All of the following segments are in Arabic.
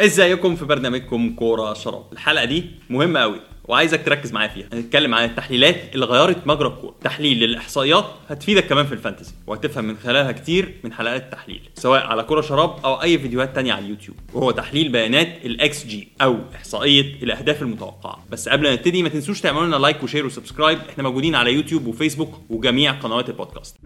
ازيكم في برنامجكم كورة شراب؟ الحلقة دي مهمة قوي وعايزك تركز معايا فيها. هنتكلم عن التحليلات اللي غيرت مجرى الكورة. تحليل للإحصائيات هتفيدك كمان في ال fantasy وهتفهم من خلالها كتير من حلقات التحليل سواء على كورة شراب أو أي فيديوهات تانية على اليوتيوب. وهو تحليل بيانات الاكس جي أو إحصائية الأهداف المتوقعة. بس قبل ما نبتدي ما تنسوش تعملوا لنا like و share و subscribe إحنا موجودين على يوتيوب وفيسبوك وجميع قنوات البودكاست.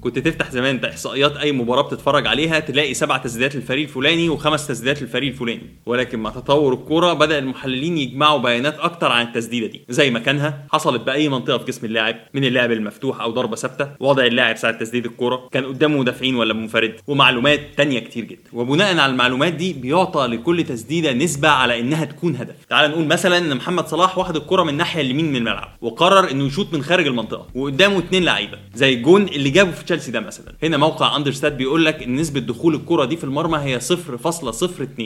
كنت تفتح زمان إحصائيات أي مباراة بتتفرج عليها تلاقي سبع تسديدات للفريق الفلاني وخمس تسديدات للفريق الفلاني. ولكن مع تطور الكورة بدأ المحللين يجمعوا بيانات أكتر عن التسديدة دي. زي مكانها حصلت بأي منطقة في جسم اللاعب من اللعب المفتوح أو ضربة ثابتة. وضع اللاعب ساعة تسديد الكورة كان قدامه مدافعين ولا منفرد ومعلومات تانية كتير جدا. وبناء على المعلومات دي بيعطى لكل تسديدة نسبة على إنها تكون هدف. تعال نقول مثلا إن محمد صلاح واخد الكورة من الناحيه اليمين من الملعب وقرر إنه يشوط من خارج المنطقة وقدامه اتنين لعيبة زي الجون اللي جابه في تشيلسي ده مثلا. هنا موقع اندرستات بيقول لك إن نسبة دخول الكرة دي في المرمى هي 0.02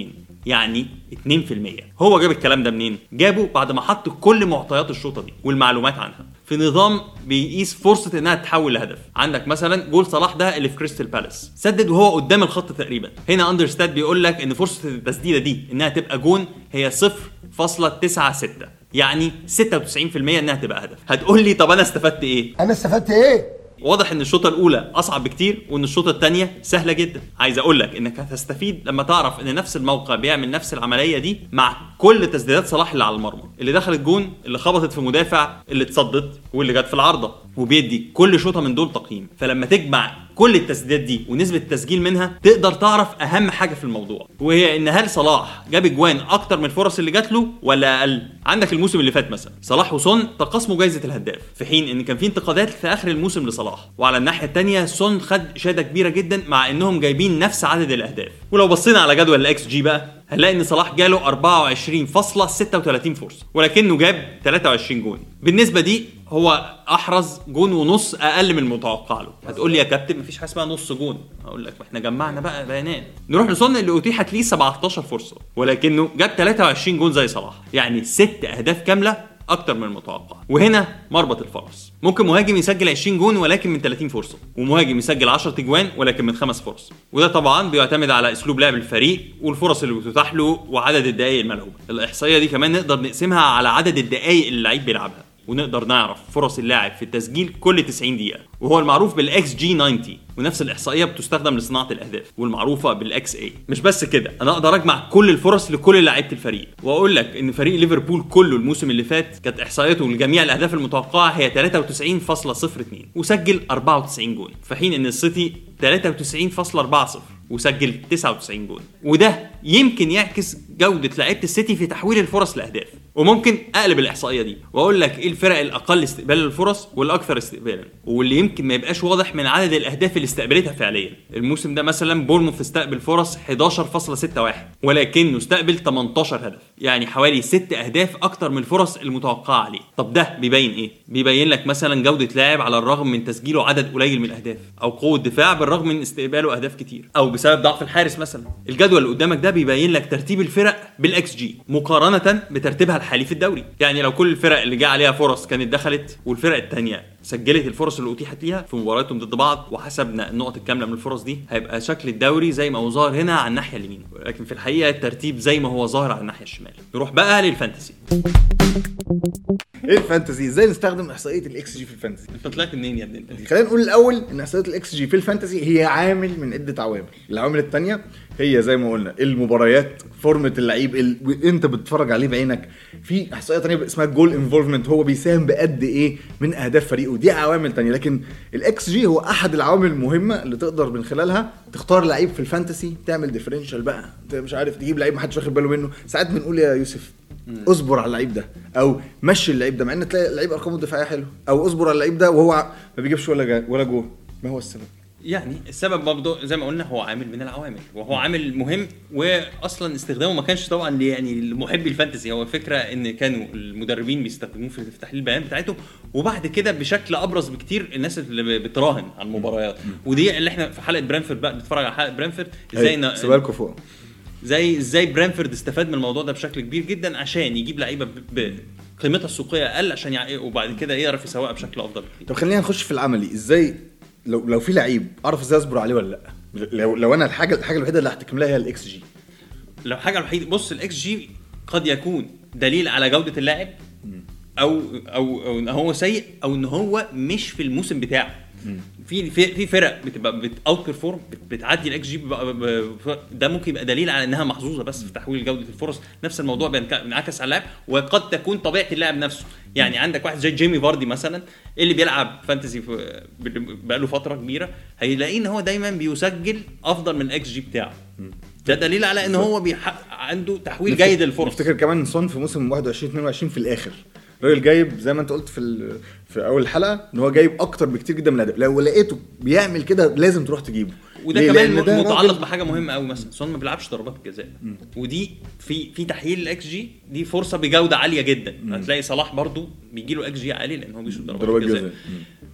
يعني 2% هو جاب الكلام ده منين؟ جابه بعد ما حط كل معطيات الشوطة دي والمعلومات عنها. في نظام بيقيس فرصة إنها تتحول لهدف. عندك مثلا جول صلاح ده اللي في كريستال بالاس. سدد وهو قدام الخط تقريبا. هنا Understat بيقول لك إن فرصة التسديدة دي إنها تبقى جون هي 0.96 يعني 96% إنها تبقى هدف. هتقول لي طب أنا استفدت إيه؟ أنا استفدت إيه؟ واضح إن الشوطة الأولى أصعب بكتير وإن الشوطة الثانية سهلة جدا. عايز أقول لك إنك هتستفيد لما تعرف إن نفس الموقع بيعمل نفس العملية دي مع كل تسديدات صلاح اللي على المرمى. اللي دخلت جون اللي خبطت في مدافع اللي اتصدت واللي جت في العارضة. وبيدي كل شوطة من دول تقييم. فلما تجمع كل التسديدات دي ونسبة التسجيل منها تقدر تعرف أهم حاجة في الموضوع. وهي إن هل صلاح جاب أجوان أكتر من الفرص اللي جات له ولا أقل؟ عندك الموسم اللي فات مثلا. صلاح وسون تقاسموا جائزه الهداف. في حين إن كان في انتقادات في آخر الموسم لصلاح. وعلى الناحية الثانية سون خد اشاده كبيرة جدا مع إنهم جايبين نفس عدد الأهداف. ولو بصينا على جدول الإكس جي بقى هنلاقي إن صلاح جاله 24.36 فرصة ولكنه جاب 23 جون. بالنسبة دي هو أحرز جون ونص أقل من المتوقع له. هتقول لي يا كابتن مفيش حاجة اسمها نص جون؟ هقول لك ما إحنا جمعنا بقى بيانات. نروح لسون اللي أتيحت ليه 17 فرصة ولكنه جاب 23 جون زي صلاح. يعني ست أهداف كاملة أكتر من المتوقع. وهنا مربط الفرس. ممكن مهاجم يسجل 20 جون ولكن من 30 فرصة ومهاجم يسجل 10 اجوان ولكن من خمس فرص. وده طبعا بيعتمد على أسلوب لعب الفريق والفرص اللي بتتاح له وعدد الدقائق الملعوبة. الإحصائية دي كمان نقدر نقسمها على عدد الدقائق اللي اللعيب بيلعبها. ونقدر نعرف فرص اللاعب في التسجيل كل 90 دقيقة. وهو المعروف بالإكس جي 90 ونفس الإحصائية بتستخدم لصناعة الأهداف والمعروفة بال xA مش بس كده أنا أقدر أجمع كل الفرص لكل لعيبة الفريق. وأقول لك إن فريق ليفربول كله الموسم اللي فات كانت إحصائيته لجميع الأهداف المتوقعة هي 93.02 وسجل 94 جون في حين إن السيتي 93.40 وسجل 99 جون وده يمكن يعكس جودة لعيبة السيتي في تحويل الفرص لأهداف. وممكن أقلب الإحصائية دي وأقول لك إيه الفرق الأقل استقبالا للفرص والأكثر استقبالا. واللي يمكن ما يبقاش واضح من عدد الأهداف اللي استقبلتها فعليا. الموسم ده مثلا بورنموث استقبل فرص 11.61 ولكنه استقبل 18 هدف. يعني حوالي 6 أهداف أكتر من الفرص المتوقعة عليه. طب ده بيبين إيه؟ بيبين لك مثلا جودة لاعب على الرغم من تسجيله عدد قليل من الأهداف أو قوة دفاع بالرغم من استقباله أهداف كتير أو بسبب ضعف الحارس مثلا. الجدول اللي قدامك ده بيبين لك ترتيب الفرق بالاكس جي مقارنة بترتيبها الحالي في الدوري. يعني لو كل الفرق اللي جه عليها فرص كانت دخلت والفرق الثانية سجلت الفرص اللي أتيحت ليها في مبارياتهم ضد بعض وحسبنا النقط الكاملة من الفرص دي هيبقى شكل الدوري زي ما هو ظاهر هنا على الناحية اليمين. ولكن في الحقيقة الترتيب زي ما هو ظاهر على الناحية الشمال. نروح بقى لل Fantasy. إيه ال Fantasy؟ إزاي نستخدم إحصائية ال xG في ال Fantasy؟ أنت طلعت منين يا ابني؟ أنت خلينا نقول الأول إن إحصائية ال xG في ال Fantasy هي عامل من عدة عوامل. العوامل الثانية هي زي ما قلنا المباريات فورمة اللعيب ال... انت بتتفرج عليه بعينك. في إحصائية ثانية اسمها goal involvement هو بيساهم بقد إيه من أهداف فريقه. دي عوامل ثانية لكن الاكس جي هو أحد العوامل المهمة اللي تقدر من خلالها تختار لعيب في ال Fantasy تعمل differential بقى انت مش عارف تجيب لعيب ما حدش واخد باله منه. ساعات بنقول يا يوسف اصبر على اللعيب ده أو مشي اللعيب ده مع إن تلاقي اللعيب أرقامه الدفاعيه حلوة أو اصبر على اللعيب ده وهو ما بيجيبش ولا جا ولا جول. ما هو السبب. يعني السبب برضه زي ما قلنا هو عامل من العوامل وهو عامل مهم واصلا استخدامه ما كانش طبعا يعني لمحبي ال Fantasy هو الفكرة إن كانوا المدربين بيستخدموه في تحليل البيانات بتاعتهم وبعد كده بشكل أبرز بكتير الناس اللي بتراهن على المباريات. ودي اللي إحنا في حلقة برنتفورد بقى بنتفرج على حلقة برنتفورد إزاي سيبها لكم فوق زي إزاي برنتفورد استفاد من الموضوع ده بشكل كبير جدا عشان يجيب لعيبة ب- بقيمتها السوقية أقل عشان. وبعد كده يعرف يسوقها بشكل أفضل بكتير. طب خلينا نخش في العملي إزاي لو لو في لعيب أعرف إزاي أصبر عليه ولا لأ؟ لو لو أنا الحاجة الحاجة الوحيدة اللي هحتكم لها هي الاكس جي. لو حاجة الوحيدة بص الاكس جي قد يكون دليل على جودة اللاعب أو أو أو إن هو سيء أو إن هو مش في الموسم بتاعه. في في في فرق بتبقى بت outperform بتعدي الاكس جي ده ممكن يبقى دليل على إنها محظوظة بس في تحويل جودة الفرص. نفس الموضوع بينعكس على اللاعب وقد تكون طبيعة اللاعب نفسه. يعني عندك واحد زي جيمي فاردي مثلا اللي بيلعب Fantasy بقاله فترة كبيرة هيلاقيه إن هو دايما بيسجل أفضل من الاكس جي بتاعه. ده دليل على إن هو بيحقق عنده تحويل جيد للفرص. افتكر كمان سون في موسم 21 22 في الآخر. الراجل جايب زي ما انت قلت في في أول الحلقة إن هو جايب أكتر بكتير جدا من الأداء. لو لقيته بيعمل كده لازم تروح تجيبه. وده؟ كمان متعلق بحاجة مهمة قوي مثلا. سون ما بيلعبش ضربات الجزاء ودي في في تحليل الاكس جي دي فرصة بجودة عالية جدا. هتلاقي صلاح برضو بيجي له إكس جي عالي لأن هو بيشوط ضربات الجزاء جزاء.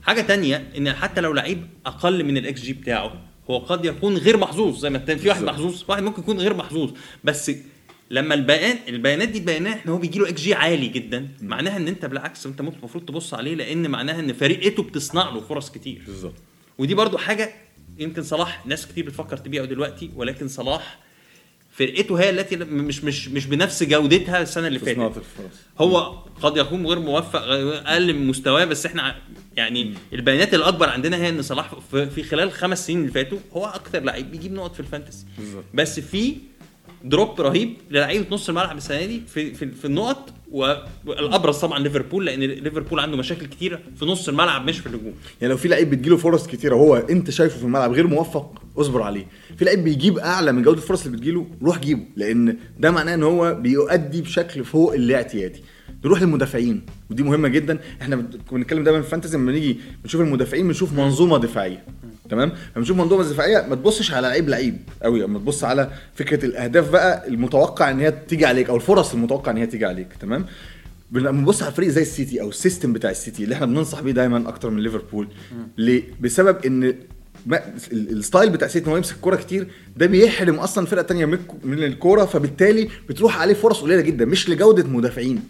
حاجة تانية إن حتى لو لعيب أقل من الاكس جي بتاعه هو قد يكون غير محظوظ زي ما في واحد. محظوظ واحد ممكن يكون غير محظوظ. بس لما البيان البيانات دي بيانات إن هو بيجي له إكس جي عالي جدا معناها إن أنت بالعكس أنت المفروض تبص عليه لأن معناها إن فريقته بتصنع له فرص كتير. بالظبط. ودي برضو حاجة يمكن صلاح ناس كتير بتفكر تبيعه دلوقتي ولكن صلاح فرقته هي التي مش مش مش بنفس جودتها السنة اللي فاتت. هو قد يكون غير موفق أقل من مستواه بس إحنا يعني البيانات الأكبر عندنا هي إن صلاح في خلال الخمس سنين اللي فاتوا هو أكتر لعيب بيجيب نقط في ال Fantasy. بس في دروب رهيب للعيبه نص الملعب السنة دي في في, في النقط والأبرز طبعا ليفربول لأن ليفربول عنده مشاكل كتيرة في نص الملعب مش في الهجوم. يعني لو في لعيب بتجيله فرص كتيرة وهو أنت شايفه في الملعب غير موفق اصبر عليه. في لعيب بيجيب أعلى من جودة الفرص اللي بتجيله روح جيبه لأن ده معناه إن هو بيؤدي بشكل فوق الاعتيادي. نروح للمدافعين ودي مهمة جدا. إحنا بنتكلم دايما في الفانتزي لما نيجي بنشوف المدافعين بنشوف منظومة دفاعية. تمام؟ لما بنشوف منظومة دفاعية ما تبصش على لعيب لعيب قوي اما تبص على فكرة الأهداف بقى المتوقع إن هي تيجي عليك أو الفرص المتوقع إن هي تيجي عليك. تمام؟ بنبص على فريق زي السيتي أو ال system بتاع السيتي اللي إحنا بننصح بيه دايما أكتر من ليفربول ليه؟ بسبب إن ال style بتاع السيتي إن هو يمسك الكوره كتير ده بيحرم أصلا فرقة تانية من الك- من الكورة فبالتالي بتروح عليه فرص قليلة جدا مش لجودة مدافعين.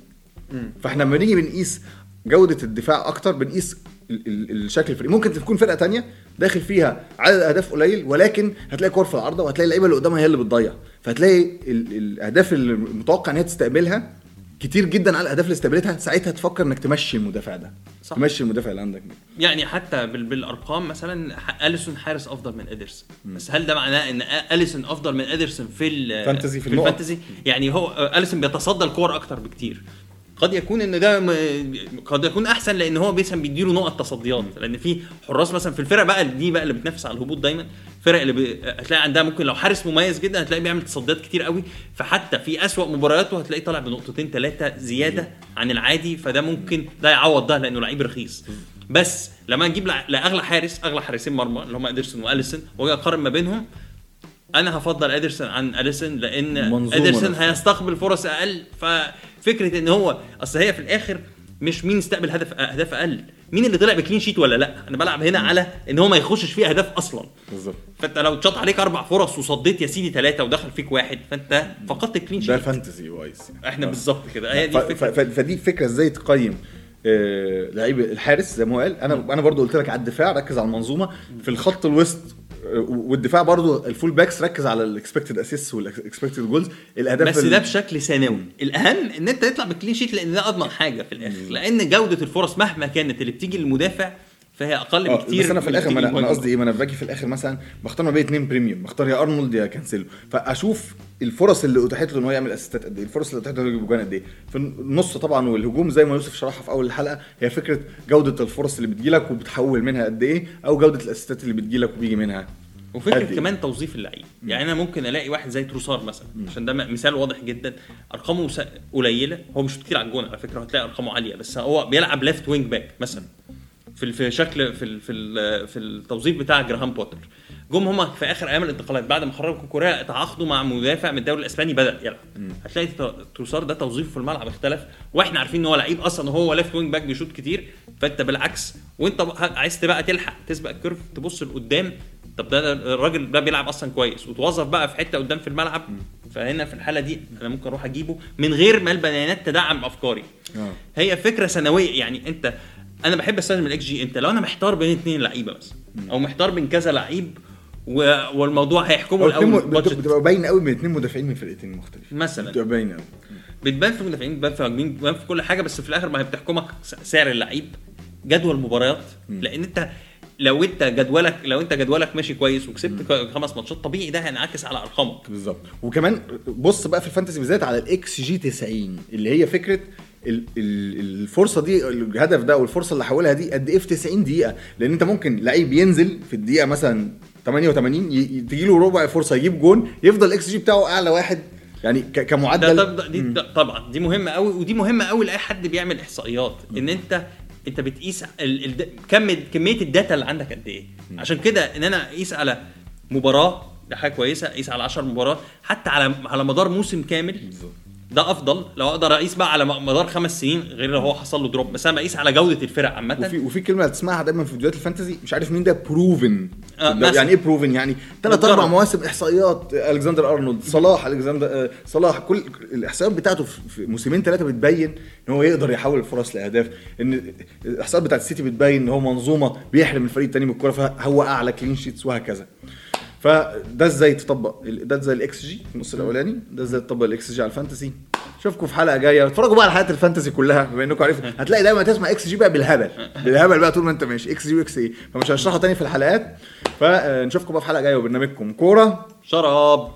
فاحنا لما نيجي بنقيس جودة الدفاع أكتر بنقيس ال- ال- الشكل الفريق. ممكن تكون فرقة تانية داخل فيها عدد أهداف قليل ولكن هتلاقي كور في العارضة وهتلاقي اللعيبة اللي قدامها هي اللي بتضيع. فهتلاقي ال- الأهداف المتوقع إن هي تستقبلها كتير جدا على الأهداف اللي استقبلتها ساعتها تفكر إنك تمشي المدافع ده. صح. تمشي المدافع اللي عندك ده. يعني حتى بال- بالأرقام مثلا أليسون حارس أفضل من ادرسون بس هل ده معناه إن أليسون أفضل من ادرسون في ال- فانتزي في في. الفانتزي؟ يعني هو أليسون بيتصدى الكور أكتر بكتير. قد يكون إن ده قد يكون أحسن لأن هو مثلا بيديله نقط تصديات. لأن في حراس مثلا في الفرق بقى دي بقى اللي بتنافس على الهبوط دايما. فرق اللي. هتلاقي عندها ممكن لو حارس مميز جدا هتلاقي بيعمل تصديات كتير قوي. فحتى في أسوأ مبارياته هتلاقيه طالع بنقطتين ثلاثة زيادة عن العادي. فده ممكن ده يعوض ده لأنه لعيب رخيص. بس لما نجيب لأغلى حارس أغلى حارسين مرمى اللي هم ادرسون وأليسون واجي اقارن ما بينهم أنا هفضل ادرسون عن أليسون لأن ادرسون. هيستقبل فرص أقل. ففكرة إن هو أصل هي في الآخر مش مين استقبل هدف اهداف أقل. مين اللي طلع ب clean sheet ولا لأ؟ أنا بلعب هنا على إن هو ما يخشش فيه اهداف أصلا. بالظبط. فأنت لو اتشاط عليك أربع فرص وصديت يا سيدي ثلاثة ودخل فيك واحد فأنت فقدت ال clean ده sheet Fantasy wise إحنا بالظبط كده. هي دي الفكرة. فدي فكره إزاي تقيم آه، لعيب الحارس زي ما هو قال. أنا أنا برضو قلت لك على الدفاع ركز على المنظومة. في الخط الوسط آه، والدفاع برضو ال full backs ركز على ال expected assist وال expected goals الأهداف بس ده بشكل ثانوي الأهم إن أنت تطلع ب clean sheet لأن ده أضمن حاجة في الآخر. لأن جودة الفرص مهما كانت اللي بتيجي للمدافع فهي أقل آه، بكتير بس أنا في الآخر أنا. قصدي إيه؟ ما أنا باجي في الآخر مثلا بختار ما بين اتنين premium بختار يا أرنولد يا كانسيلو. فأشوف الفرص اللي أتاحت له إن هو يعمل اسيستات قد إيه الفرص اللي أتاحت له يجيب جوان قد إيه. في النص طبعا والهجوم زي ما يوسف شرحها في أول الحلقة هي فكرة جودة الفرص اللي بتجيلك وبتحول منها قد إيه أو جودة الأسيستات اللي بتجيلك وبيجي منها. وفكرة؟ كمان توظيف اللعيب. يعني أنا ممكن ألاقي واحد زي تروسار مثلا عشان ده مثال واضح جدا. أرقامه قليلة. هو مش كتير على الجون على فكرة هتلاقي أرقامه عالية. بس هو بيلعب left wing back مثلا. في في شكل في ال في ال في التوظيف بتاع جراهام بوتر. جم هما في آخر أيام الانتقالات بعد ما خرجوا كوكوريا تعاقدوا مع مدافع من الدوري الإسباني بدأ يلعب. هتلاقي ت- تروسار ده توظيفه في الملعب اختلف. وإحنا عارفين إن هو لعيب أصلا وهو left wing back بيشوط كتير. فأنت بالعكس وأنت عايز بقى تلحق تسبق ال curve تبص لقدام طب ده الراجل ده بيلعب أصلا كويس وتوظف بقى في حتة قدام في الملعب. فهنا في الحالة دي أنا ممكن أروح أجيبه من غير ما البيانات تدعم أفكاري. آه. هي فكرة ثانوية يعني أنت أنا بحب أستخدم ال XG أنت لو أنا محتار بين اثنين لعيبة بس أو محتار بين كذا لعيب و... والموضوع هيحكمه الأول بتبقى باينه قوي من اثنين مدافعين من فرقتين مختلفين مثلا. بتبقى باينه قوي بتبان في المدافعين بتبان في المهاجمين بتبان في كل حاجة بس في الآخر ما هي بتحكمك سعر اللعيب جدول المباريات لأن أنت لو انت جدولك لو انت جدولك ماشي كويس وكسبت خمس ماتشات طبيعي ده هينعكس على أرقامك. بالظبط. وكمان بص بقى في ال fantasy بالذات على ال XG 90 اللي هي فكرة ال- ال- الفرصة دي الهدف ده والفرصة اللي حولها دي قد إيه في 90 دقيقة. لأن أنت ممكن لعيب ينزل في الدقيقة مثلا 88 ي- تجي له ربع فرصة يجيب جون يفضل ال XG بتاعه أعلى واحد. يعني ك- ده كمعدل طب دي ده طبعا. دي مهمة قوي ودي مهمة قوي لأي حد بيعمل إحصائيات. إن أنت انت بتقيس ال... ال... كم كمية ال data اللي عندك قد إيه. عشان كده ان أنا اقيس على مباراة ده حاجة كويسة اقيس على 10 مباريات حتى على على مدار موسم كامل ده أفضل. لو أقدر أقيس بقى على مدار خمس سنين غير لو هو حصل له drop. بس أنا بقيس على جودة الفرق عامة. وفي وفي كلمة هتسمعها دايما في فيديوهات ال fantasy مش عارف مين ده proven آه،. يعني إيه proven يعني ثلاث. أربع مواسم إحصائيات ألكسندر أرنولد صلاح ألكسندر آه، صلاح. كل الإحصائيات بتاعته في في موسمين ثلاثة بتبين إن هو يقدر يحول الفرص لأهداف. إن الإحصائيات بتاعت السيتي بتبين إن هو منظومة بيحرم الفريق الثاني من الكورة فهو أعلى clean sheets وهكذا. فده إزاي تطبق ده إزاي ال XG في النص الأولاني ده إزاي تطبق ال XG على ال fantasy. اشوفكم في حلقة جاية اتفرجوا بقى على حلقات ال fantasy كلها بما إنكم عارفين. هتلاقي دايما تسمع XG بقى بالهبل. بالهبل بقى طول ما أنت ماشي XG و XA فمش هنشرحها تاني في الحلقات. فنشوفكم بقى في حلقة جاية وبرنامجكم. كورة. شراب.